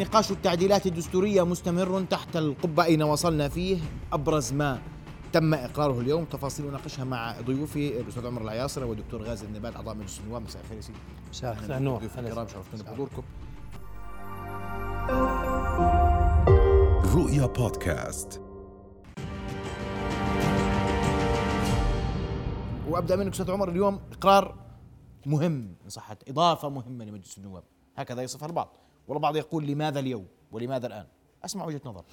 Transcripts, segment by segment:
نقاش التعديلات الدستورية مستمر تحت القبة أين وصلنا فيه. أبرز ما تم إقراره اليوم تفاصيل نناقشها مع ضيوفي الأستاذ عمر العياصرة والدكتور غازي النبات أعضاء مجلس النواب. مساء الخير يا سيدي. مساء النور. ضيوف الكرام شرفتونا بحضوركم. رؤيا بودكاست. وأبدأ منك أستاذ عمر اليوم إقرار مهم إن صحت إضافة مهمة لمجلس النواب. هكذا يصفها البعض. والبعض يقول لماذا اليوم ولماذا الآن؟ أسمع وجهة نظر.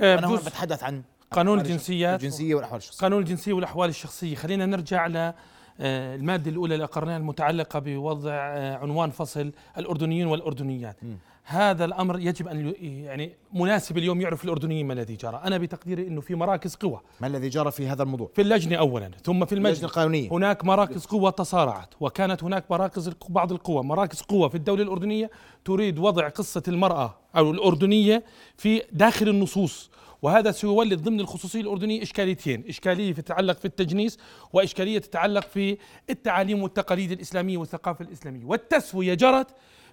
آه، أنا هنا بتحدث عن قانون الجنسيات الجنسية والأحوال الشخصية. قانون الجنسية والأحوال الشخصية. خلينا نرجع ل آه، المادة الأولى اللي أقرناها المتعلقة بوضع آه، عنوان فصل الأردنيين والأردنيات. م. هذا الأمر يجب ي- يعني مناسب اليوم يعرف الأردنيين ما الذي جرى. أنا بتقديري أنه في مراكز قوة ما الذي جرى في هذا الموضوع؟ في اللجنة أولا ثم في اللجنة المجلس القانونية. هناك مراكز قوة تصارعت وكانت هناك مراكز بعض القوى. مراكز قوة في الدولة الأردنية تريد وضع قصة المرأة أو الأردنية في داخل النصوص وهذا سيولد ضمن الخصوصية الأردنية إشكاليتين. إشكالية تتعلق في التجنيس وإشكالية تتعلق في التعاليم والتقاليد الإسلامية والثقافة الإسلامية. والتسوية جرت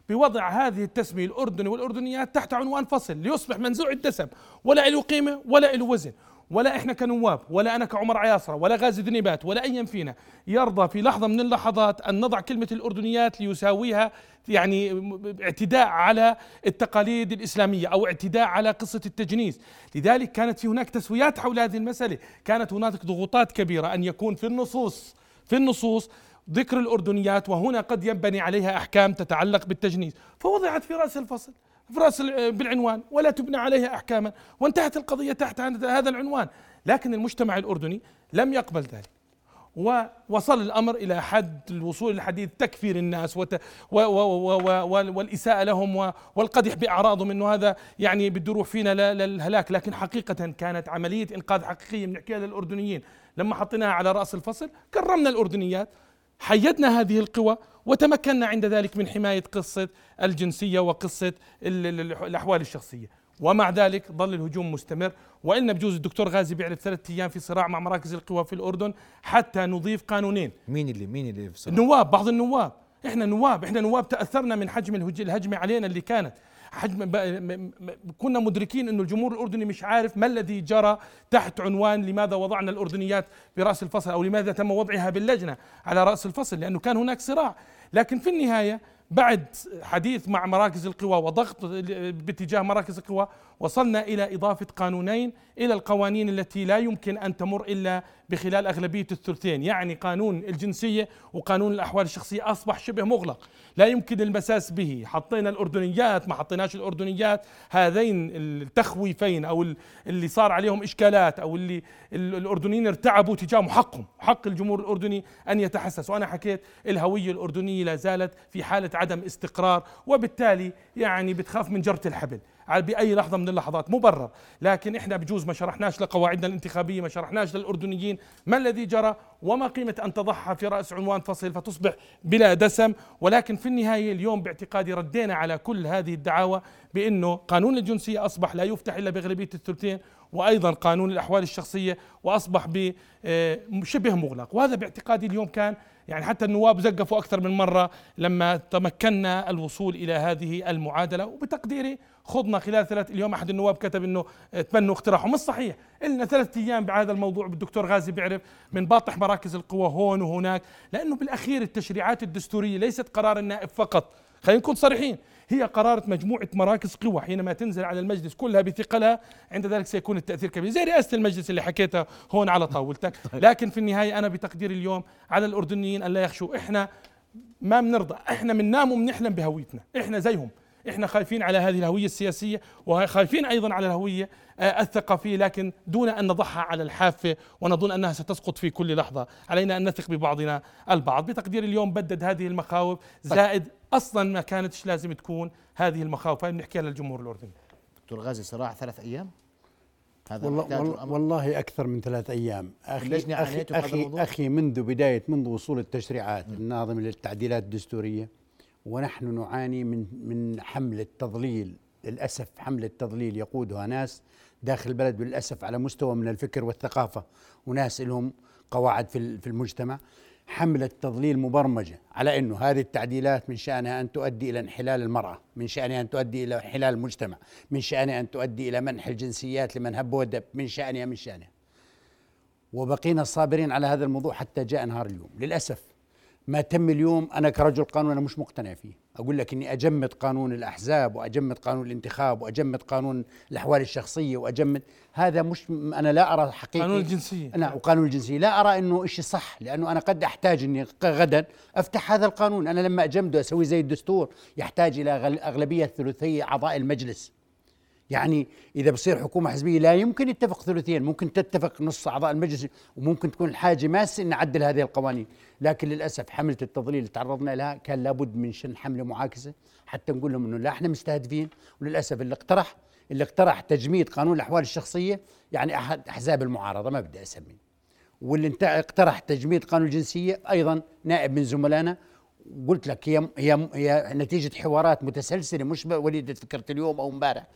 بوضع هذه التسمية الأردني والأردنيات تحت عنوان فصل ليصبح منزوع الدسم. ولا له قيمة ولا له وزن. ولا إحنا كنواب ولا أنا كعمر عياصرة ولا غازي دنيبات ولا ايا فينا. يرضى في لحظة من اللحظات أن نضع كلمة الأردنيات ليساويها يعني اعتداء على التقاليد الإسلامية أو اعتداء على قصة التجنيس، لذلك كانت في هناك تسويات حول هذه المسألة، كانت هناك ضغوطات كبيرة أن يكون في النصوص في النصوص ذكر الأردنيات وهنا قد ينبني عليها أحكام تتعلق بالتجنيس، فوضعت في رأس الفصل في رأس ال- بالعنوان ولا تبنى عليها أحكاما. وانتهت القضية تحت هذا العنوان. لكن المجتمع الأردني لم يقبل ذلك. ووصل الأمر إلى حد الوصول لحديث تكفير الناس وت و و و و والإساءة لهم و- والقدح باعراضهم انه هذا يعني بده يروح فينا للهلاك لكن حقيقة كانت عملية إنقاذ حقيقية بنحكيها للاردنيين لما حطيناها على رأس الفصل كرمنا الأردنيات. حيدنا هذه القوى وتمكنا عند ذلك من حماية قصة الجنسية وقصة ال- ال- الأحوال الشخصية. ومع ذلك ظل الهجوم مستمر وإن بجوز الدكتور غازي بيعرف ثلاثة أيام في صراع مع مراكز القوى في الأردن حتى نضيف قانونين. مين اللي مين اللي في صراع؟ النواب بعض النواب. إحنا نواب إحنا نواب تأثرنا من حجم الهج- الهجمة علينا اللي كانت. حجم. كنا مدركين إنه الجمهور الأردني مش عارف ما الذي جرى تحت عنوان لماذا وضعنا الأردنيات برأس الفصل أو لماذا تم وضعها باللجنة على رأس الفصل لأنه كان هناك صراع لكن في النهاية بعد حديث مع مراكز القوى وضغط باتجاه مراكز القوى وصلنا إلى إضافة قانونين إلى القوانين التي لا يمكن أن تمر إلا بخلال أغلبية الثلثين، يعني قانون الجنسية وقانون الأحوال الشخصية أصبح شبه مغلق، لا يمكن المساس به، حطينا الأردنيات ما حطيناش الأردنيات، هذين التخويفين أو ال- اللي صار عليهم إشكالات أو اللي ال- الأردنيين ارتعبوا تجاههم حقهم، حق الجمهور الأردني أن يتحسس، وأنا حكيت الهوية الأردنية لا زالت في حالة عدم استقرار، وبالتالي يعني بتخاف من جرة الحبل. بأي لحظة من اللحظات مبرر. لكن إحنا بجوز ما شرحناش لقواعدنا الانتخابية ما شرحناش للأردنيين ما الذي جرى وما قيمة أن تضعها في رأس عنوان فصل فتصبح بلا دسم. ولكن في النهاية اليوم باعتقادي ردينا على كل هذه الدعاوى بأنه قانون الجنسية أصبح لا يفتح إلا باغلبيه الثلثين وأيضا قانون الأحوال الشخصية وأصبح بشبه مغلق. وهذا باعتقادي اليوم كان يعني حتى النواب زقفوا أكثر من مرة لما تمكنا الوصول إلى هذه المعادلة. وبتقديري خضنا خلال ثلاث اليوم أحد النواب كتب إنه تمنوا اقتراحه مش صحيح. لنا ثلاث أيام بهذا الموضوع بالدكتور غازي بيعرف من باطح مراكز القوى هون وهناك. لأنه بالأخير التشريعات الدستورية ليست قرار النائب فقط. خلينا نكون صريحين. هي قرارة مجموعة مراكز قوى حينما تنزل على المجلس كلها بثقلها. عند ذلك سيكون التأثير كبير. زي رئاسة المجلس اللي حكيتها هون على طاولتك. لكن في النهاية أنا بتقدير اليوم على الأردنيين أن لا يخشوا. إحنا ما بنرضى إحنا بننام وبنحلم بهويتنا. إحنا زيهم. إحنا خايفين على هذه الهوية السياسية وخايفين أيضا على الهوية آه، الثقافية. لكن دون أن نضعها على الحافة ونظن أنها ستسقط في كل لحظة علينا أن نثق ببعضنا البعض. بتقدير اليوم بدد هذه المخاوف زائد أصلا ما كانتش لازم تكون هذه المخاوف هاي بنحكيها للجمهور الأردني. دكتور غازي صراع ثلاث أيام؟ هذا والله, والله. والله أكثر من ثلاث أيام. أخي اللجنة أخي, عانيتوا بهذا أخي, منذ بداية منذ وصول التشريعات الناظمة للتعديلات الدستورية ونحن نعاني من من حملة تضليل. للأسف حملة تضليل يقودها ناس داخل البلد للأسف على مستوى من الفكر والثقافة وناس لهم قواعد في ال- في المجتمع. حملة تضليل مبرمجة على أنه هذه التعديلات من شأنها أن تؤدي إلى انحلال المرأة من شأنها أن تؤدي إلى انحلال المجتمع من شأنها أن تؤدي إلى منح الجنسيات لمن هب ودب من شأنها من شأنها. وبقينا صابرين على هذا الموضوع حتى جاء نهار اليوم. للأسف ما تم اليوم أنا كرجل قانون أنا مش مقتنع فيه. أقول لك إني أجمد قانون الأحزاب وأجمد قانون الانتخاب وأجمد قانون الأحوال الشخصية وأجمد هذا مش أنا لا أرى حقيقه قانون الجنسية. نعم وقانون الجنسية. لا أرى إنه شيء صح لأنه أنا قد أحتاج إني غدا أفتح هذا القانون. أنا لما أجمده أسوي زي الدستور يحتاج إلى أغلبية ثلثي أعضاء المجلس. يعني إذا بصير حكومة حزبية لا يمكن يتفق ثلثين ممكن تتفق نص أعضاء المجلس وممكن تكون الحاجة ماسة إن نعدل هذه القوانين. لكن للأسف حملة التضليل اللي تعرضنا لها كان لابد من شن حملة معاكسة حتى نقول لهم إنه لا إحنا مستهدفين. وللأسف اللي اقترح اللي اقترح تجميد قانون الأحوال الشخصية يعني احد أحزاب المعارضة ما بدي أسمي. واللي اقترح تجميد قانون الجنسية أيضا نائب من زملائنا. قلت لك هي هي هي نتيجة حوارات متسلسلة مش وليدة فكرة اليوم أو امبارح.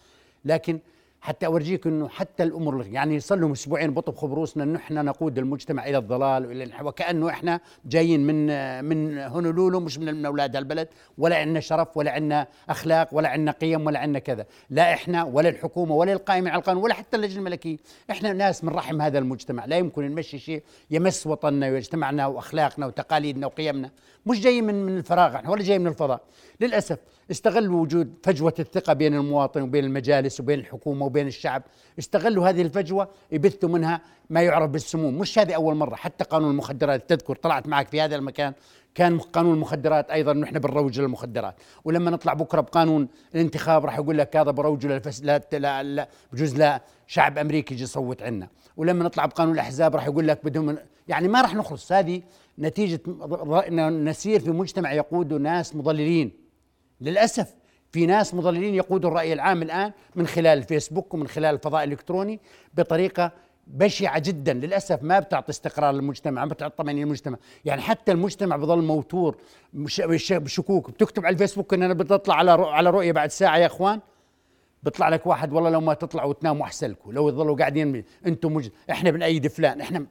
لكن حتى أورجيك إنه حتى الأمور يعني صار لهم أسبوعين بطبخوا بروسنا إنه إحنا نقود المجتمع إلى الضلال وإلى وكأنه إحنا جايين من من هونولولو مش من أولاد البلد ولا عندنا شرف ولا عندنا أخلاق ولا عندنا قيم ولا عندنا كذا. لا إحنا ولا الحكومة ولا القائمين على القانون ولا حتى اللجنة الملكية. إحنا ناس من رحم هذا المجتمع. لا يمكن نمشي شيء يمس وطننا واجتماعنا وأخلاقنا وتقاليدنا وقيمنا. مش جاي من من الفراغ إحنا ولا جاي من الفضاء. للأسف استغلوا وجود فجوة الثقة بين المواطن وبين المجالس وبين الحكومة وبين الشعب. استغلوا هذه الفجوة يبثوا منها ما يعرف بالسموم. مش هذه أول مرة. حتى قانون المخدرات تذكر طلعت معك في هذا المكان كان قانون المخدرات أيضا نحن بنروج للمخدرات. ولما نطلع بكرة بقانون الانتخاب راح يقول لك هذا بروج لا, لا بجوز لا شعب أمريكي يجي يصوت عنا. ولما نطلع بقانون الأحزاب راح يقول لك بدهم يعني ما راح نخلص. هذه نتيجة نسير في مجتمع يقوده ناس مضللين. للأسف في ناس مضللين يقودوا الرأي العام الآن من خلال الفيسبوك ومن خلال الفضاء الالكتروني بطريقة بشعة جدا. للأسف ما بتعطي استقرار للمجتمع ما بتعطي طمأنينة للمجتمع. يعني حتى المجتمع بضل موتور بشكوك. بتكتب على الفيسبوك إن أنا بدي اطلع على على رؤية بعد ساعة يا إخوان؟ بيطلع لك واحد والله لو ما تطلعوا وتناموا أحسن لكم. لو تضلوا قاعدين أنتم مج... إحنا بنأيد فلان. إحنا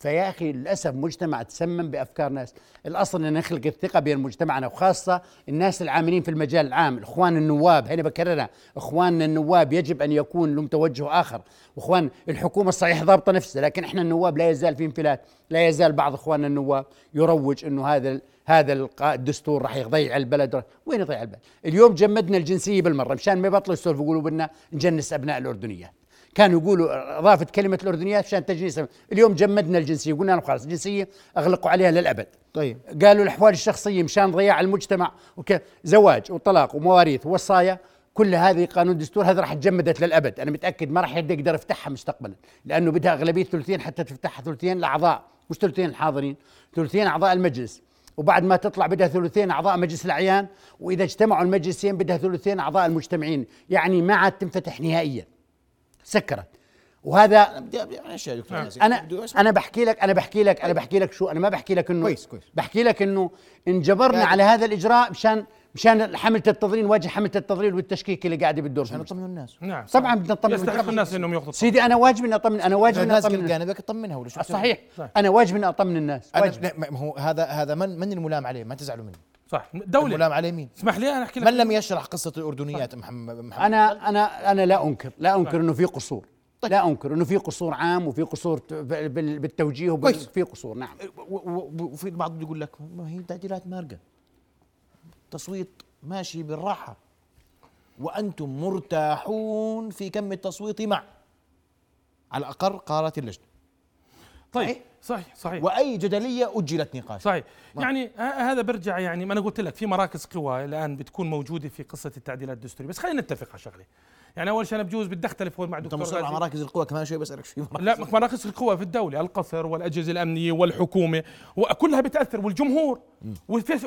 فيا أخي للأسف مجتمع تسمم بأفكار ناس. الأصل إن نخلق الثقة بين مجتمعنا وخاصة الناس العاملين في المجال العام إخوان النواب. هنا بكررها. اخواننا النواب يجب أن يكون لهم توجه آخر. واخوان الحكومة صحيح ضابطة نفسها لكن إحنا النواب لا يزال في انفلات. لا يزال بعض اخواننا النواب يروج إنه هذا هذا الدستور راح يضيع البلد. وين يضيع البلد؟ اليوم جمدنا الجنسية بالمرة مشان ما يبطلوا يسولفوا يقولوا بدنا نجنس أبناء الاردنيات كانوا يقولوا اضافه كلمة الأردنيات عشان تجنيس اليوم جمدنا الجنسية قلنا لهم خلاص الجنسية أغلقوا عليها للأبد. طيب. قالوا الأحوال الشخصية مشان ضياع المجتمع وك... زواج وطلاق ومواريث ووصايا كل هذه قانون دستور هذا راح تجمدت للأبد. أنا متأكد ما راح يقدر يفتحها مستقبلا لأنه بدها أغلبية ثلثين حتى تفتحها ثلثين الأعضاء مش ثلثين الحاضرين ثلثين أعضاء المجلس. وبعد ما تطلع بدها ثلثين أعضاء مجلس الأعيان وإذا اجتمعوا المجلسين بدها ثلثين أعضاء المجتمعين. يعني ما عاد تنفتح نهائيا. سكرت. وهذا إيش يا دكتور نعم. أنا أنا بحكي لك أنا بحكي لك أنا بحكي لك شو أنا ما بحكي لك انه كويس كويس. بحكي لك إنه انجبرنا على هذا الإجراء مشان مشان حملة التضليل نواجه حملة التضليل والتشكيك اللي قاعدة بتدور عشان نطمن الناس. نعم. طبعا بدنا نطمن يستحق الناس إنهم يأخذوا سيدي أنا واجب إني اطمن أنا واجب إني أطمن الناس. بدك تطمنها ولا شو صحيح. أنا واجب إني أطمن الناس. واجب ما هو هذا هذا من من الملام عليه؟ ما تزعلوا مني. صح. دولة. الملام عليه مين؟ اسمح لي أنا أحكي لك من لم يشرح قصة الأردنيات محمد, محمد أنا أنا أنا لا أنكر لا أنكر إنه في قصور. طيب. لا أنكر إنه في قصور عام وفي قصور بالتوجيه وفي قصور نعم. وفي البعض يقول لك ما هي تعديلات مارقة. تصويت ماشي بالراحة. وأنتم مرتاحون في كم التصويت مع. على الأقل قالت اللجنة. طيب. صحيح صحيح. وأي جدلية أجلت نقاش. صحيح. ما. يعني هذا برجع يعني ما أنا قلت لك في مراكز قوى الآن بتكون موجودة في قصة التعديلات الدستورية. بس خلينا نتفق على شغلة. يعني أول شيء أنا بجوز بدي أختلف مع دكتور انت على مراكز القوى كمان شوي بسالك شيء. لا مراكز القوى في الدولة القصر والأجهزة الأمنية والحكومة وكلها بتأثر والجمهور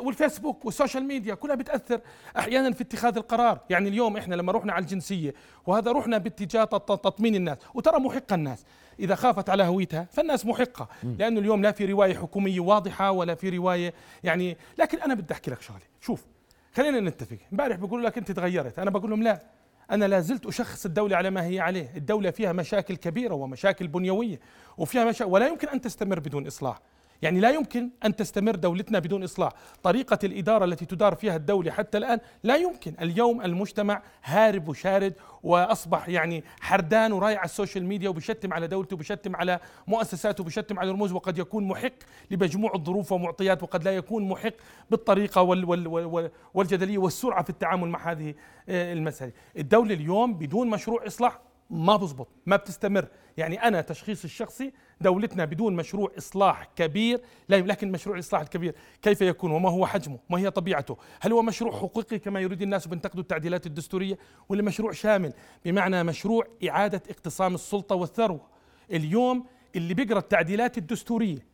والفيسبوك والسوشيال ميديا كلها بتأثر أحيانا في اتخاذ القرار. يعني اليوم إحنا لما رحنا على الجنسية وهذا رحنا باتجاه تطمين الناس وترى محقه الناس. إذا خافت على هويتها فالناس محقة. لأنه اليوم لا في رواية حكومية واضحة ولا في رواية يعني لكن أنا بدي أحكي لك شغلة. شوف خلينا نتفق. امبارح بيقولوا لك أنت تغيرت. أنا بقول لهم لا أنا لا زلت أشخص الدولة على ما هي عليه. الدولة فيها مشاكل كبيرة ومشاكل بنيوية وفيها مشاكل ولا يمكن أن تستمر بدون إصلاح. يعني لا يمكن أن تستمر دولتنا بدون إصلاح، طريقة الإدارة التي تدار فيها الدولة حتى الآن لا يمكن، اليوم المجتمع هارب وشارد وأصبح يعني حردان ورايح على ال social media وبشتم على دولته وبشتم على مؤسساته وبشتم على رموز وقد يكون محق لمجموع الظروف ومعطيات وقد لا يكون محق بالطريقة وال وال وال والجدلية والسرعة في التعامل مع هذه آه، المسألة، الدولة اليوم بدون مشروع إصلاح ما بزبط ما بتستمر. يعني أنا تشخيص الشخصي دولتنا بدون مشروع إصلاح كبير لا لكن مشروع الإصلاح الكبير كيف يكون؟ وما هو حجمه؟ ما هي طبيعته؟ هل هو مشروع حقوقي كما يريد الناس بنتقدوا التعديلات الدستورية ولا مشروع شامل؟ بمعنى مشروع إعادة اقتصام السلطة والثروة. اليوم اللي بيقرأ التعديلات الدستورية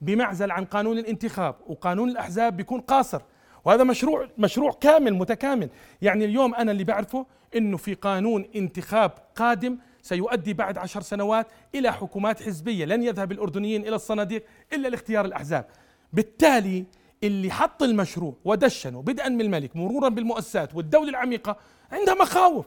بمعزل عن قانون الانتخاب وقانون الأحزاب بيكون قاصر. وهذا مشروع مشروع كامل متكامل. يعني اليوم أنا اللي بعرفه أنه في قانون انتخاب قادم سيؤدي بعد عشر سنوات إلى حكومات حزبية لن يذهب الأردنيين إلى الصناديق إلا لاختيار الأحزاب. بالتالي اللي حط المشروع ودشنه بدءا من الملك مرورا بالمؤسسات والدولة العميقة عندها مخاوف.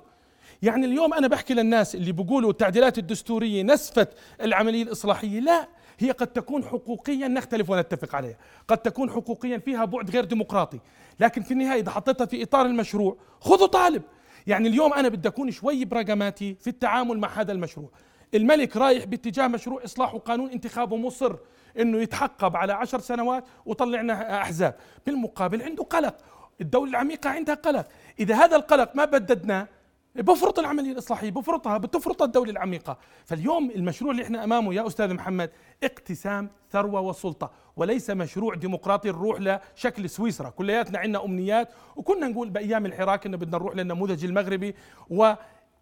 يعني اليوم أنا بحكي للناس اللي بيقولوا التعديلات الدستورية نسفت العملية الإصلاحية لا هي قد تكون حقوقيا نختلف ونتفق عليها. قد تكون حقوقيا فيها بعد غير ديمقراطي. لكن في النهاية إذا حطيتها في إطار المشروع خذوا طالب. يعني اليوم أنا بدي أكون شوي براغماتي في التعامل مع هذا المشروع. الملك رايح باتجاه مشروع إصلاح وقانون انتخابه مصر إنه يتحقب على عشر سنوات وطلعنا أحزاب. بالمقابل عنده قلق. الدولة العميقة عندها قلق. إذا هذا القلق ما بددناه بفرط العملية الاصلاحيه بفرطها بتفرط الدولة العميقة. فاليوم المشروع اللي إحنا أمامه يا أستاذ محمد اقتسام ثروة وسلطة وليس مشروع ديمقراطي نروح لشكل سويسرا. كلياتنا عندنا أمنيات وكنا نقول بأيام الحراك إنه بدنا نروح للنموذج المغربي و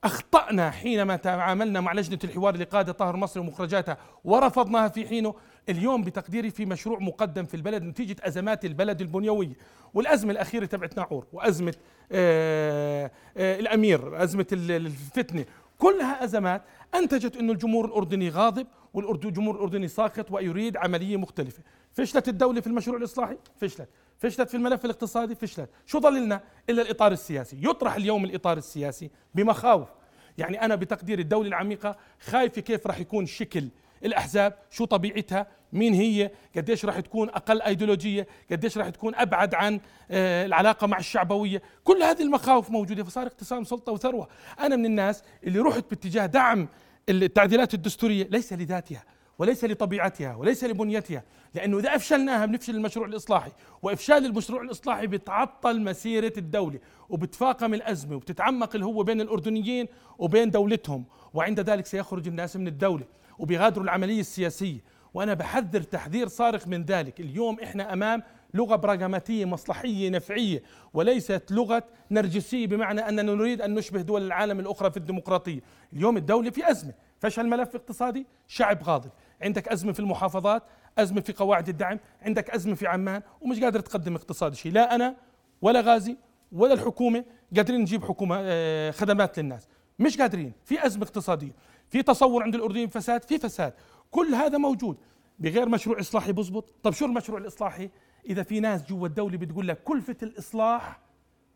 أخطأنا حينما تعاملنا مع لجنة الحوار لقاده طاهر مصر ومخرجاتها ورفضناها في حينه. اليوم بتقديري في مشروع مقدم في البلد نتيجة أزمات البلد البنيوية والأزمة الأخيرة تبعت ناعور وأزمة آآ آآ الأمير أزمة الفتنة كلها أزمات أنتجت إنه الجمهور الأردني غاضب والجمهور الأردني ساخط ويريد عملية مختلفة. فشلت الدولة في المشروع الإصلاحي؟ فشلت. فشلت في الملف الاقتصادي؟ فشلت. شو ضل لنا إلا الإطار السياسي؟ يطرح اليوم الإطار السياسي بمخاوف. يعني أنا بتقدير الدولة العميقة خايفة كيف راح يكون شكل الأحزاب شو طبيعتها مين هي؟ قديش راح تكون أقل ايديولوجية؟ قديش راح تكون أبعد عن آه، العلاقة مع الشعبوية؟ كل هذه المخاوف موجودة فصار اقتسام سلطة وثروة. أنا من الناس اللي رحت باتجاه دعم التعديلات الدستورية ليس لذاتها وليس لطبيعتها وليس لبنيتها لأنه إذا أفشلناها بنفشل المشروع الإصلاحي وإفشال المشروع الإصلاحي بتعطل مسيرة الدولة وبتفاقم الأزمة وبتتعمق الهوة بين الأردنيين وبين دولتهم وعند ذلك سيخرج الناس من الدولة وبيغادروا العملية السياسية. وأنا بحذر تحذير صارخ من ذلك. اليوم إحنا أمام لغة براغماتية مصلحية نفعية وليست لغة نرجسية بمعنى أننا نريد أن نشبه دول العالم الأخرى في الديمقراطية. اليوم الدولة في أزمة فشل ملف اقتصادي شعب غاضب. عندك أزمة في المحافظات أزمة في قواعد الدعم عندك أزمة في عمان ومش قادر تقدم اقتصادي شيء. لا أنا ولا غازي ولا الحكومة قادرين نجيب حكومة آه، خدمات للناس. مش قادرين. في أزمة اقتصادية. في تصور عند الأردنيين فساد في فساد. كل هذا موجود. بغير مشروع إصلاحي بزبط. طب شو المشروع الإصلاحي؟ إذا في ناس جوا الدولة بتقول لك كلفه الإصلاح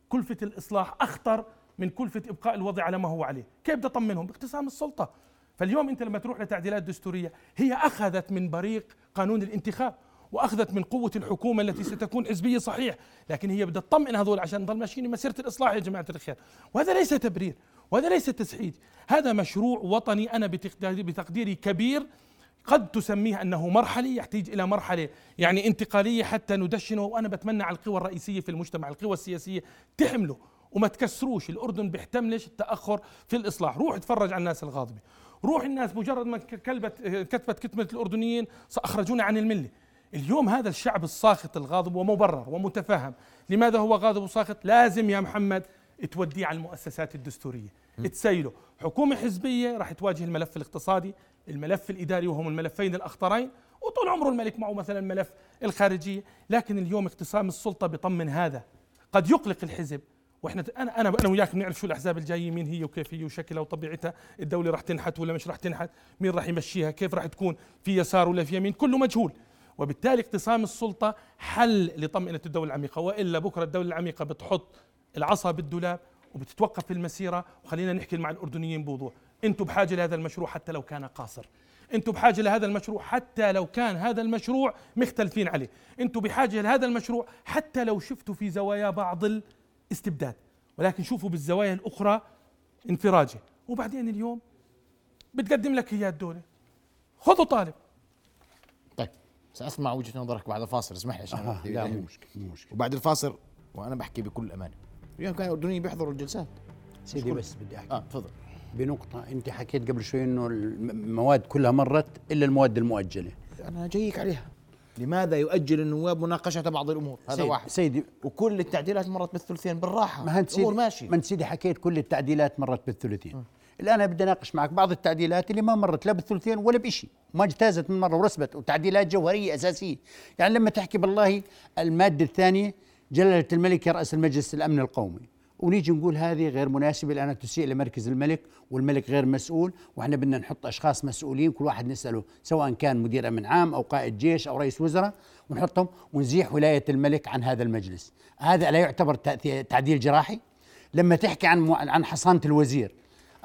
كلفه الإصلاح أخطر من كلفه إبقاء الوضع على ما هو عليه. كيف بدي أطمنهم؟ باقتسام السلطة. فاليوم أنت لما تروح لتعديلات دستورية هي أخذت من بريق قانون الانتخاب وأخذت من قوة الحكومة التي ستكون حزبية صحيح. لكن هي بدها تطمئن هذول عشان نضل ماشيين مسيره الإصلاح يا جماعة الخير. وهذا ليس تبرير. وهذا ليس تسعيد هذا مشروع وطني أنا بتقديري كبير. قد تسميه أنه مرحلي يحتاج إلى مرحلة يعني انتقالية حتى ندشنه. وأنا بتمنى على القوى الرئيسية في المجتمع القوى السياسية تحمله. وما تكسروش الأردن بيحتملش التأخر في الإصلاح. روح اتفرج على الناس الغاضبة. روح الناس مجرد ما كلبت كتبت كتمة الأردنيين اخرجونا عن الملة. اليوم هذا الشعب الساخط الغاضب ومبرر ومتفهم. لماذا هو غاضب وساخط؟ لازم يا محمد توديه على المؤسسات الدستورية. تسيله حكومة حزبية راح تواجه الملف الاقتصادي الملف الإداري وهم الملفين الأخطرين وطول عمره الملك معه مثلا ملف الخارجية. لكن اليوم اقتسام السلطة بيطمن هذا قد يقلق الحزب. وإحنا أنا أنا أنا وياك بنعرف شو الأحزاب الجاية مين هي وكيف هي وشكلها وطبيعتها الدولة راح تنحت ولا مش راح تنحت مين راح يمشيها كيف راح تكون في يسار ولا في يمين كله مجهول. وبالتالي اقتسام السلطة حل لطمأنة الدولة العميقة. وإلا بكرة الدولة العميقة بتحط العصا بالدولاب وبتتوقف في المسيرة. وخلينا نحكي مع الأردنيين بوضوح. أنتم بحاجة لهذا المشروع حتى لو كان قاصر. أنتم بحاجة لهذا المشروع حتى لو كان هذا المشروع مختلفين عليه. أنتم بحاجة لهذا المشروع حتى لو شفتوا في زوايا بعض الاستبداد. ولكن شوفوا بالزوايا الأخرى انفراجة. وبعدين اليوم بتقدم لك اياه الدولة خذوا طالب. طيب سأسمع وجهة نظرك بعد الفاصل. اسمح لي عشان آه لا. مو مشكلة مو مشكلة. وبعد الفاصل وأنا بحكي بكل أمانة. اليوم كانوا الاردنيين بيحضروا الجلسات. سيدي بس بدي أحكي. آه تفضل. بنقطة أنت حكيت قبل شوي إنه المواد كلها مرت إلا المواد المؤجلة. أنا جايك عليها. لماذا يؤجل النواب مناقشة بعض الأمور؟ هذا سيد- واحد. سيدي وكل التعديلات مرت بالثلثين بالراحة. ما انت الأمور سيدي ماشي ما سيدي حكيت كل التعديلات مرت بالثلثين. أنا بدي أناقش معك بعض التعديلات اللي ما مرت لا بالثلثين ولا بشيء ما اجتازت من مرة ورسبت وتعديلات جوهرية أساسية. يعني لما تحكي بالله المادة الثانية جلالة الملك يراس المجلس الأمن القومي. ونيجي نقول هذه غير مناسبة لأنها تسيء لمركز الملك والملك غير مسؤول وإحنا بدنا نحط أشخاص مسؤولين كل واحد نسأله سواء كان مدير أمن عام أو قائد جيش أو رئيس وزراء ونحطهم ونزيح ولاية الملك عن هذا المجلس. هذا لا يعتبر تعديل جراحي. لما تحكي عن عن حصانة الوزير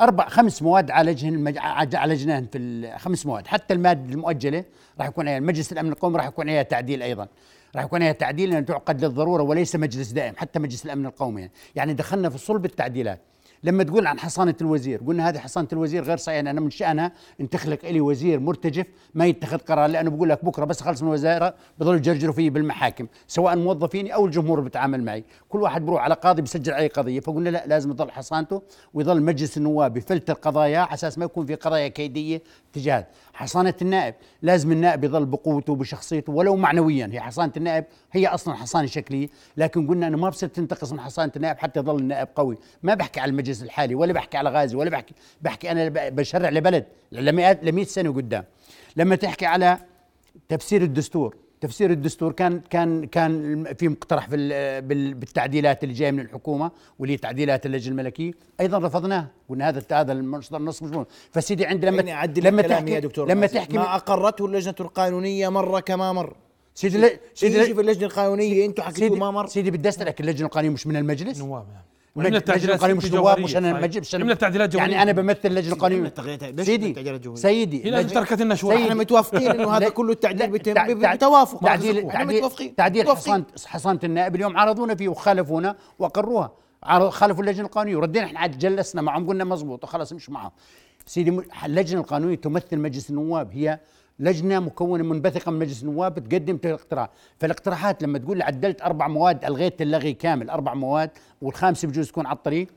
أربع خمس مواد عالجهن عالجناهن في خمس مواد حتى المادة المؤجلة راح يكون عليها مجلس الأمن القومي راح يكون عليها تعديل أيضا. راح يكون تعديل تعقد للضرورة وليس مجلس دائم حتى مجلس الأمن القومي. يعني دخلنا في صلب التعديلات. لما تقول عن حصانة الوزير قلنا هذه حصانة الوزير غير صحيحة أنا من شأنها أن تخلق لي وزير مرتجف ما يتخذ قرار لأنه بقول لك بكرة بس خلص من الوزاره بضل يجرجروا فيه بالمحاكم سواء موظفيني أو الجمهور اللي بتعامل معي. كل واحد بروح على قاضي بيسجل عليه قضية فقلنا لا لازم يضل حصانته ويضل مجلس النواب يفلتر قضاياه على أساس ما يكون في قضايا كيدية تجاه حصانة النائب لازم النائب يضل بقوته وبشخصيته ولو معنويا. هي حصانة النائب هي أصلا حصانة شكلية لكن قلنا انه ما بصير تنتقص من حصانة النائب حتى يضل النائب قوي. ما بحكي على المجلس الحالي ولا بحكي على غازي ولا بحكي بحكي أنا بشرع لبلد لمئات ل سنة قدام لما تحكي على تفسير الدستور تفسير الدستور كان كان كان في مقترح في ال- بال- بالتعديلات اللي جاية من الحكومة واللي هي تعديلات اللجنة الملكية أيضا رفضناه قلنا هذا هذا النص النص مش مهم. فسيدي عند لما لما أعدل لما تحكي يا دكتور لما. تحكي ما أقرته اللجنة القانونية مرة كما مر سيدي سيدي يجي في اللجنة القانونية أنتم حكيتوا سيدي ما مر سيدي بدي أسألك اللجنة القانونية مش من المجلس؟ نواب عملنا التعديلات القانونيه مش نواب مش أنا أنا- عملنا التعديلات جوهرية. يعني أنا بمثل اللجنه القانونيه سيدي؟ سيدي. لجنة- تركت لنا شوي. إحنا متوافقين إنه هذا كله التعديل بتوافق. تعديل تعديل تعديل. حصانه حصانة النائب اليوم عرضونا فيه وخالفونا واقروها خالفوا اللجنة القانونية. وردينا إحنا عاد جلسنا معهم قلنا مزبوط وخلاص مش معهم. سيدي اللجنة القانونية تمثل مجلس النواب. هي لجنة مكونة منبثقه من مجلس النواب بتقدم الاقتراح. فالاقتراحات لما تقول عدلت أربع مواد ألغيت اللغي كامل أربع مواد والخامسه بجوز تكون على الطريق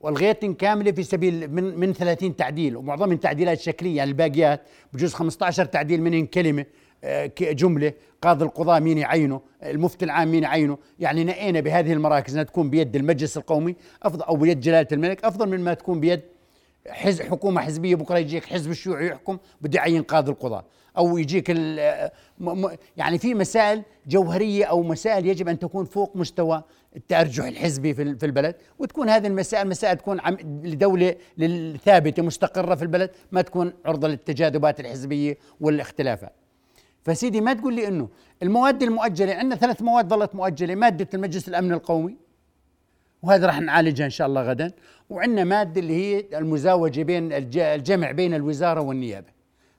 والغيتن كاملة في سبيل من من 30 تعديل ومعظمهم تعديلات شكليه يعني الباقيات بجوز 15 تعديل منهم كلمة آه، جملة قاضي القضاء مين يعينه المفتي العام مين يعينه. يعني نقينا بهذه المراكز إنها تكون بيد المجلس القومي افضل أو بيد جلالة الملك أفضل من ما تكون بيد حزب حكومة حزبية بكرة يجيك حزب الشيوعي يحكم بده يعين قاضي القضاء أو يجيك يعني في مسائل جوهرية أو مسائل يجب أن تكون فوق مستوى التأرجح الحزبي في ال- في البلد. وتكون هذه المسائل مسائل تكون لدولة ثابته مستقرة في البلد ما تكون عرضة للتجاذبات الحزبية والاختلافات فسيدي ما تقول لي إنه المواد المؤجلة عندنا ثلاث مواد ظلت مؤجلة مادة المجلس الامن القومي وهذا راح نعالجها إن شاء الله غدا. وعندنا مادة اللي هي المزاوجة بين الج- الجمع بين الوزارة والنيابة.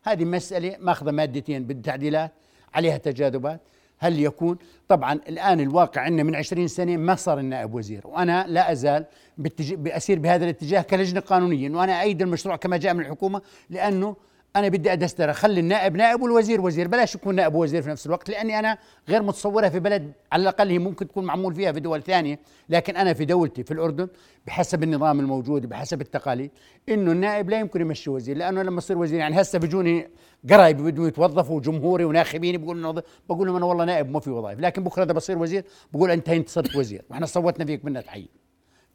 هذه مسألة ماخذة مادتين بالتعديلات عليها تجاذبات. هل يكون؟ طبعا الآن الواقع عندنا من 20 سنة ما صار النائب وزير وأنا لا أزال باتج- بأسير بهذا الاتجاه كلجنة قانونيه انه أنا ايد المشروع كما جاء من الحكومة لأنه أنا بدي ادستر اخلي النائب نائب والوزير وزير. بلاش يكون نائب ووزير في نفس الوقت لأني أنا غير متصورها في بلد على الأقل هي ممكن تكون معمول فيها في دول ثانية. لكن أنا في دولتي في الأردن بحسب النظام الموجود بحسب التقاليد إنه النائب لا يمكن يمشي وزير. لأنه لما يصير وزير يعني هسه بيجوني قرايبي بدهم يتوظفوا جمهوري وناخبيني بيقولوا إنه بقول لهم أنا والله نائب ما في وظائف. لكن بكرة إذا بصير وزير بقول أنت أنت صرت وزير. وإحنا صوتنا فيك بدنا تعين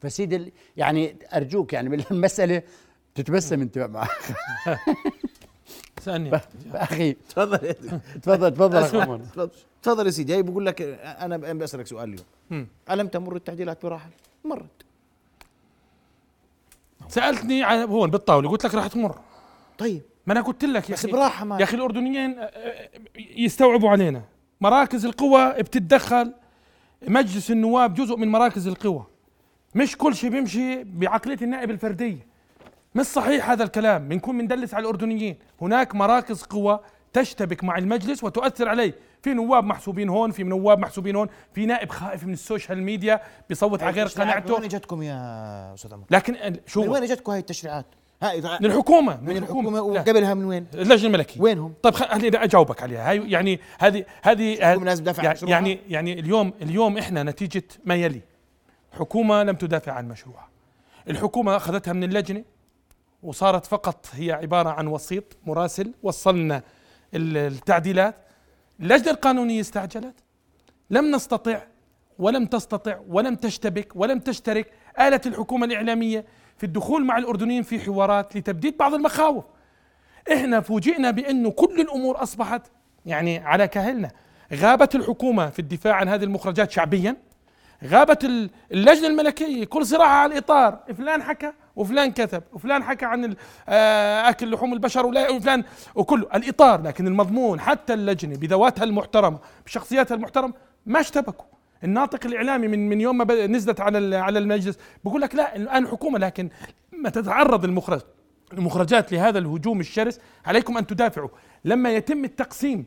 فسيدي يعني أرجوك يعني بالمساله تتبسم أنت مع سألني أخي تفضل. يا دكتور. تفضل تفضل. تفضل يا سيدي. هي بقول لك أنا بسالك سؤال اليوم. ألم تمر التعديلات براحة؟ مرت. سألتني على هون بالطاولة قلت لك راح تمر. طيب. ما أنا قلت لك يا بس أخي. براحة ما يا أخي الأردنيين يستوعبوا علينا. مراكز القوى بتتدخل. مجلس النواب جزء من مراكز القوى. مش كل شيء بيمشي بعقلية النائب الفردية. مش صحيح هذا الكلام بنكون بندلس على الأردنيين هناك مراكز قوى تشتبك مع المجلس وتؤثر عليه في نواب محسوبين هون في نواب محسوبين هون في نائب خائف من ال social media بيصوت على غير قناعته من وين اجتكم يا أستاذ عمر؟ لكن ال- شو من وين اجتكم هاي التشريعات؟ هاي من الحكومة من الحكومة لا. وقبلها من وين؟ اللجنة الملكية وينهم؟ طيب خليني أجاوبك عليها هاي يعني هذه هذه بدافع عن يعني؟ يعني يعني اليوم اليوم إحنا نتيجة ما يلي حكومه لم تدافع عن مشروعها الحكومة أخذتها من اللجنة وصارت فقط هي عبارة عن وسيط مراسل وصلنا ال- التعديلات. اللجنه القانونية استعجلت. لم نستطع ولم تستطع ولم تشتبك ولم تشترك آلت الحكومة الإعلامية في الدخول مع الأردنيين في حوارات لتبديد بعض المخاوف. إحنا فوجئنا بانه كل الأمور أصبحت يعني على كاهلنا غابت الحكومة في الدفاع عن هذه المخرجات شعبيا. غابت ال- اللجنة الملكية كل صراعها على الإطار. فلان حكى وفلان كتب وفلان حكى عن آه، أكل لحوم البشر وفلان وكله. الإطار لكن المضمون حتى اللجنة بذواتها المحترمة بشخصياتها المحترمة ما اشتبكوا. الناطق الإعلامي من من يوم ما نزلت على على المجلس بقول لك لا الآن حكومة لكن ما تتعرض المخرج المخرجات لهذا الهجوم الشرس عليكم أن تدافعوا. لما يتم التقسيم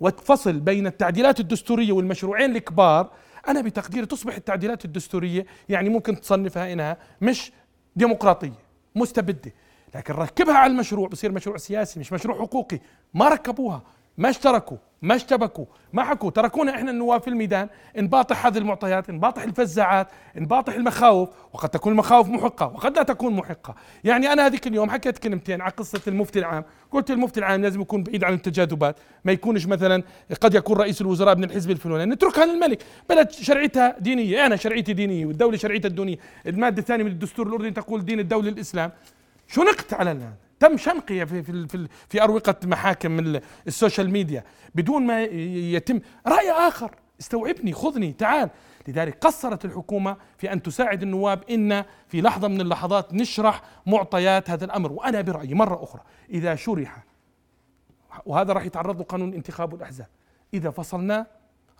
والفصل بين التعديلات الدستورية والمشروعين الكبار أنا بتقديري تصبح التعديلات الدستورية يعني ممكن تصنفها إنها مش ديمقراطية مستبدة. لكن ركبها على المشروع بصير مشروع سياسي مش مشروع حقوقي. ما ركبوها. ما اشتركوا ما اشتبكوا ما حكوا. تركونا إحنا النواب في الميدان نباطح هذه المعطيات نباطح الفزاعات نباطح المخاوف. وقد تكون المخاوف محقة وقد لا تكون محقة. يعني أنا هذيك اليوم حكيت كلمتين على قصة المفتي العام. قلت المفتي العام لازم يكون بعيد عن التجاذبات ما يكونش مثلا قد يكون رئيس الوزراء من الحزب الفلاني. نتركها للملك. بلد شرعيتها دينية أنا شرعيتي دينية والدولة شرعيتها الدينيه المادة الثانية من الدستور الأردني تقول دين الدولة الإسلام. شنقت على الآن؟ تم شنقي في في في, في أروقة محاكم ال- ال social media بدون ما يتم. رأي آخر استوعبني خذني تعال. لذلك قصرت الحكومة في أن تساعد النواب إن في لحظة من اللحظات نشرح معطيات هذا الأمر. وأنا برأيي مرة أخرى إذا شرح وهذا راح يتعرض له قانون الانتخاب والاحزاب إذا فصلناه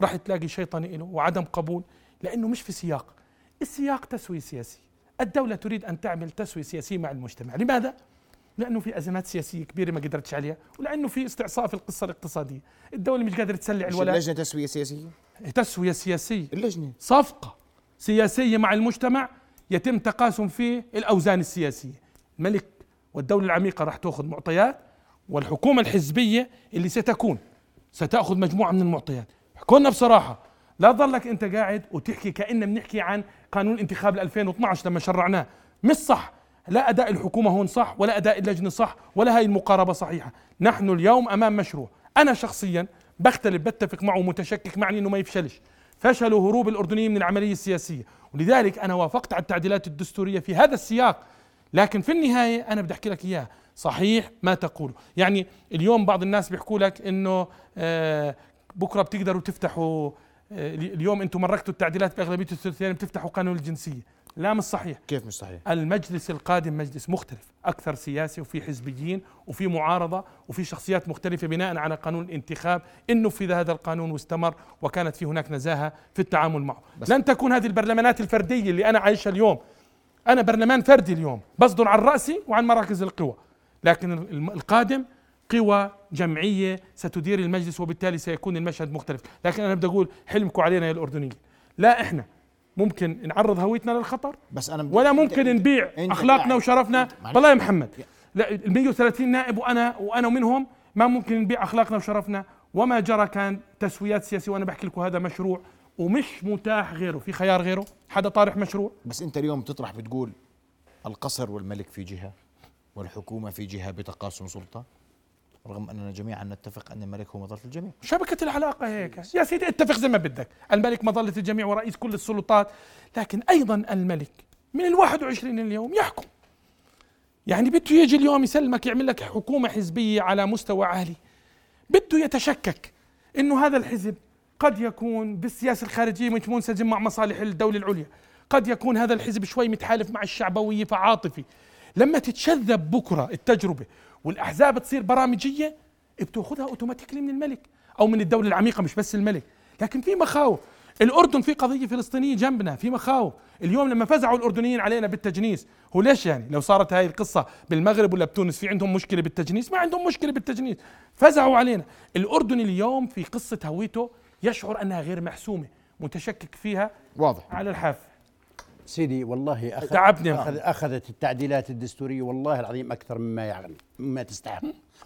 راح تلاقي شيطني له وعدم قبول لأنه مش في سياق. السياق تسوية سياسي الدولة تريد أن تعمل تسوية سياسية مع المجتمع. لماذا؟ لأنه في أزمات سياسية كبيرة ما قدرتش عليها ولأنه في استعصاء في القصة الاقتصادية. الدولة مش قادرة تسلع الولاء لجنه تسوية سياسية؟ تسوية سياسية. اللجنة. صفقة سياسية مع المجتمع يتم تقاسم فيه الأوزان السياسية. الملك والدولة العميقة راح تأخذ معطيات والحكومة الحزبية اللي ستكون ستأخذ مجموعة من المعطيات. حكونا بصراحة لا ضلك أنت قاعد وتحكي كأننا بنحكي عن قانون انتخاب 2012 لما شرعناه. مش صح. لا أداء الحكومة هون صح ولا أداء اللجنة صح ولا هاي المقاربة صحيحة. نحن اليوم أمام مشروع. أنا شخصيا بختلف بتفق معه متشكك معني أنه ما يفشلش. فشلوا هروب الأردنيين من العملية السياسية. ولذلك أنا وافقت على التعديلات الدستورية في هذا السياق. لكن في النهاية أنا بدي أحكي لك إياها. صحيح ما تقوله يعني اليوم بعض الناس بيحكوا لك إنه آه بكرة بتقدروا تفتحوا آه اليوم أنتم مرقتوا التعديلات بأغلبية الثلثين بتفتحوا قانون الجنسية. لا مش صحيح. كيف مش صحيح؟ المجلس القادم مجلس مختلف أكثر سياسي وفي حزبيين وفي معارضة وفي شخصيات مختلفة بناء على قانون الانتخاب إنه في هذا القانون واستمر وكانت في هناك نزاهة في التعامل معه. لن تكون هذه البرلمانات الفردية اللي أنا عايشها اليوم. أنا برلمان فردي اليوم بصدر عن راسي وعن مراكز القوى. لكن القادم قوى جمعية ستدير المجلس وبالتالي سيكون المشهد مختلف. لكن أنا بدي أقول حلمكم علينا يا الأردنيين. لا إحنا ممكن نعرض هويتنا للخطر بس أنا ولا ممكن نبيع أخلاقنا قاعد- وشرفنا. معلش. والله يا محمد لا ال 130 نائب وأنا وأنا منهم ما ممكن نبيع أخلاقنا وشرفنا. وما جرى كان تسويات سياسية وأنا بحكي لكم هذا مشروع ومش متاح غيره. في خيار غيره؟ حدا طارح مشروع؟ بس أنت اليوم بتطرح بتقول القصر والملك في جهة والحكومة في جهة بتقاسم سلطة؟ رغم أننا جميعا نتفق أن الملك هو مظلة الجميع. شبكة العلاقة هيك. يا سيدي اتفق زي ما بدك. الملك مظلة الجميع ورئيس كل السلطات لكن أيضا الملك من الواحد وعشرين اليوم يحكم. يعني بده يجي اليوم يسلمك يعمل لك حكومة حزبية على مستوى عالي. بده يتشكك إنه هذا الحزب قد يكون بالسياسة الخارجية مش منسجم مع مصالح الدولة العليا. قد يكون هذا الحزب شوي متحالف مع الشعبوية فعاطفي. لما تتشذب بكرة التجربة والأحزاب تصير برامجية بتأخذها اوتوماتيكلي من الملك أو من الدولة العميقة مش بس الملك. لكن في مخاوف. الأردن في قضية فلسطينية جنبنا في مخاوف. اليوم لما فزعوا الأردنيين علينا بالتجنيس هو ليش يعني؟ لو صارت هاي القصة بالمغرب ولا بتونس في عندهم مشكلة بالتجنيس؟ ما عندهم مشكلة بالتجنيس. فزعوا علينا. الاردني اليوم في قصة هويته يشعر أنها غير محسومة متشكك فيها واضح. على الحافة. سيدي والله أخذ تعبني. أخذ أخذت التعديلات الدستورية والله العظيم أكثر مما يعني مما تستحق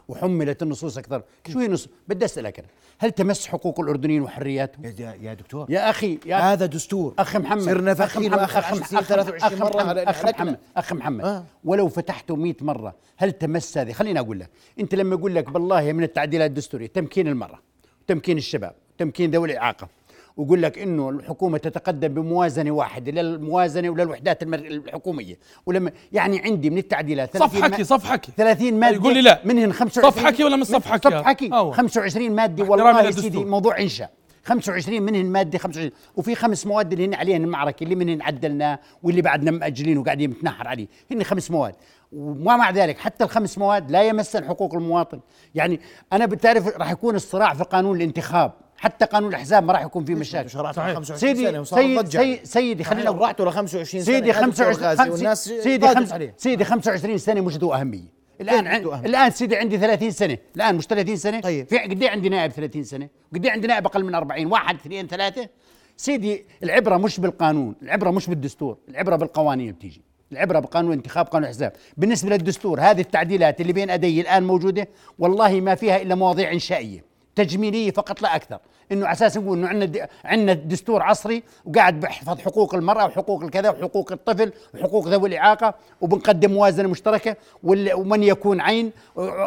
وحملت النصوص أكثر شو هي نص بدي أسألك أنا هل تمس حقوق الأردنيين وحرياتهم يا يا دكتور يا أخي يا هذا دستور أخ محمد صرنا أخ فاكرينه محمد- اخر أخ 10 سنين أخ- 23 أخ مره محمد-. محمد محمد آه. ولو فتحته 100 مرة هل تمس هذه خليني أقول لك أنت لما أقول لك بالله من التعديلات الدستورية تمكين المرأة تمكين الشباب تمكين ذوي الإعاقة ويقول لك إنه الحكومة تتقدم بموازنة واحدة للموازنه وللوحدات الحكومية. ولما يعني عندي من التعديلات 30 صفحكي ما- صفحكي. 30 مادة يقول لي لا. منهن 25 صفحكي ولا مش من- صفحكي؟ صفحكي. أوه. 25 مادة احترامي والله يا. سيدي موضوع إنشاء. 25 منهن مادة 25 وفي خمس مواد اللي هن عليهن المعركه اللي منهن عدلناه واللي بعدنا مأجلين وقاعدين نتنحر عليه. هن خمس مواد. وما مع ذلك حتى الخمس مواد لا يمسن حقوق المواطن. يعني أنا بتعرف راح يكون الصراع في قانون الانتخاب. حتى قانون الأحزاب ما راح يكون فيه مشاكل. شرعت صحيح. 25 سنه سيدي وصار سيد ضجة. سيد سيدي خلينا رحتوا ل 25 سنة سيدي يا دكتور 25 غازي خم- والناس سيدي ضاقت خمس عليه. سيدي 25 سنة مش ذو أهمية. الآن كيف ذو عن... الآن سيدي عندي 30 سنة. الآن مش 30 سنة؟ طيب. في قد إيه عندي نائب 30 سنة. قد إيه عندي نائب أقل من 40 واحد اثنين ثلاثة. سيدي العبرة مش بالقانون. العبرة مش بالدستور. العبرة بالقوانين بتيجي. العبرة بقانون انتخاب قانون احزاب بالنسبة للدستور هذه التعديلات اللي بين ايدي الآن موجودة والله ما فيها إلا مواضيع إنشائية. تجميلية فقط لا أكثر. إنه على أساس نقول إنه عندنا عندنا دستور عصري وقاعد بيحفظ حقوق المرأة وحقوق الكذا وحقوق الطفل وحقوق ذوي الإعاقة وبنقدم موازنة مشتركة ومن يكون عين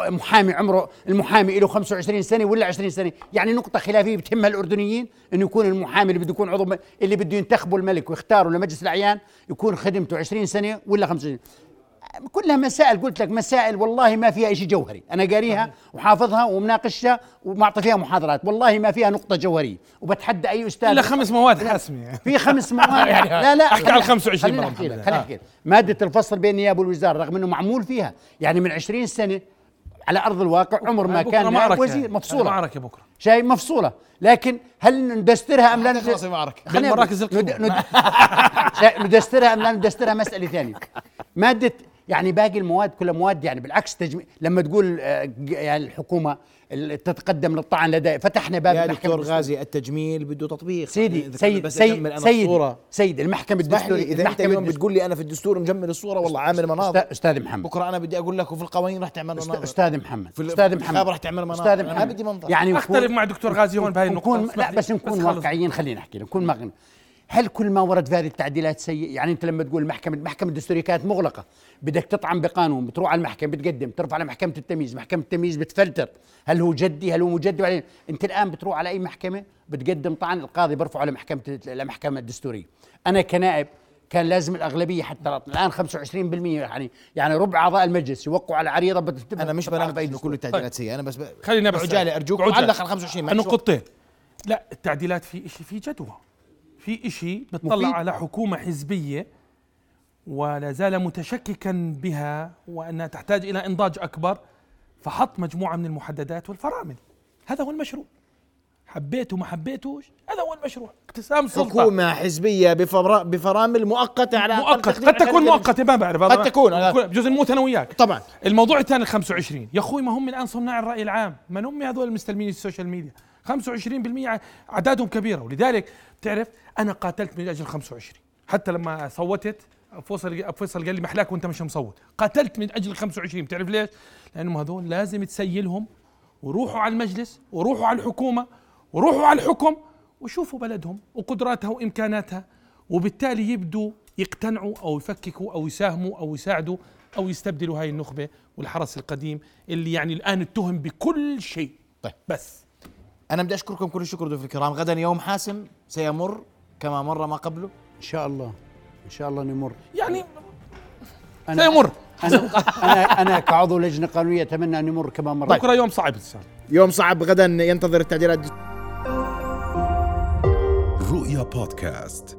محامي عمره المحامي له 25 سنة ولا 20 سنة. يعني نقطة خلافية بتهمها الأردنيين إنه يكون المحامي اللي بده يكون عضو اللي بده ينتخبه الملك ويختاره لمجلس الأعيان يكون خدمته 20 سنة ولا 25 كلها مسائل قلت لك مسائل والله ما فيها شيء جوهري. أنا قاريها وحافظها ومناقشها ومعطي فيها محاضرات. والله ما فيها نقطة جوهرية. وبتحدى أي أستاذ. إلا خمس مواد حاسمه في خمس مواد. لا لا. أحكي على ال 25 خليني أحكي لك. خليني. أحكي مادة الفصل بين النيابه والوزاره رغم إنه معمول فيها. يعني من 20 سنة على أرض الواقع عمر ما كان معركة. وزير مفصولة معركة بكرة شاي مفصولة لكن هل ندسترها أم لا ند- تخلص المعركة. خلينا نقول- بالمراكز القوة. ند- ند- شاي- ندسترها أم لا ندسترها مسألة ثانية ماده يعني باقي المواد كلها مواد يعني بالعكس تجمي لما تقول آه، يعني الحكومة ال- تتقدم للطعن لدى فتحنا باب يا المحكمة دكتور. غازي التجميل بده تطبيق سيدي سيد بس سيد أنا سيد الصورة. سيد المحكمة الدستورية إذا أنت المحكمة اليوم الدستورية بتقول لي أنا في الدستور مجمل الصورة والله عامل مناظر أستاذ- أستاذ محمد بكرة أنا بدي أقول لك وفي القوانين رح تعمل مناظر أستاذ محمد في أستاذ في محمد رح تعمل مناظر. أستاذ أنا محمد بدي منظر. يعني أختلف مع دكتور غازي هون نكون اسمح لا. بس نكون. واقعيين خلينا نحكي نكون هل كل ما ورد في هذه التعديلات سيء؟ يعني انت لما تقول المحكمه المحكمه الدستورية كانت مغلقة بدك تطعن بقانون بتروح على المحكمة بتقدم ترفع على محكمة التمييز محكمة التمييز بتفلتر. هل هو جدي؟ هل هو مجدي وبعدين انت الآن بتروح على أي محكمة بتقدم طعن القاضي برفعه على محكمه المحكمه الدستورية. أنا كنائب كان لازم الأغلبية حتى الآن 25% يعني يعني ربع أعضاء المجلس يوقعوا على عريضة بت- أنا مش بناقض بأي انه دستور. كل التعديلات سيئة أنا بس ب... خليني بس عجاله أرجوك عجالة. علق على 25 ما نقطتين لا التعديلات في شيء في جدوى. في شيء بتطلع. على حكومة حزبية ولا زال متشككا بها وأنها تحتاج إلى إنضاج أكبر فحط مجموعة من المحددات والفرامل. هذا هو المشروع. حبيته ما حبيتوش هذا هو المشروع. اقتسام سلطة. حكومة حزبية بفرا... بفرامل مؤقتة على مؤقت. قد تكون مؤقتة ما بعرف. قد تكون. بجوز نموت أنا وياك. طبعا. الموضوع الثاني ال 25 يا أخوي ما هم الآن صناع الرأي العام؟ من هم هذول المستلمين ال social media؟ 25% أعدادهم كبيرة. ولذلك بتعرف أنا قاتلت من أجل 25 حتى لما صوتت فيصل فيصل قال لي محلاك وأنت مش مصوت. قاتلت من أجل 25 بتعرف ليش؟ لأنهم هذول لازم تسيلهم وروحوا على المجلس وروحوا على الحكومة وروحوا على الحكم وشوفوا بلدهم وقدراتها وإمكاناتها. وبالتالي يبدوا يقتنعوا أو يفككوا أو يساهموا أو يساعدوا أو يستبدلوا هاي النخبة والحرس القديم اللي يعني الآن اتهم بكل شيء. طيب. بس. أنا بدي أشكركم كل الشكر ضيوف الكرام. غدا يوم حاسم سيمر كما مر ما قبله. إن شاء الله. إن شاء الله نمر. يعني أنا سيمر. أنا أنا أنا كعضو لجنة قانونية أتمنى أن يمر كما مر بكرة يوم صعب يوم صعب غدا ينتظر التعديلات. رؤيا بودكاست.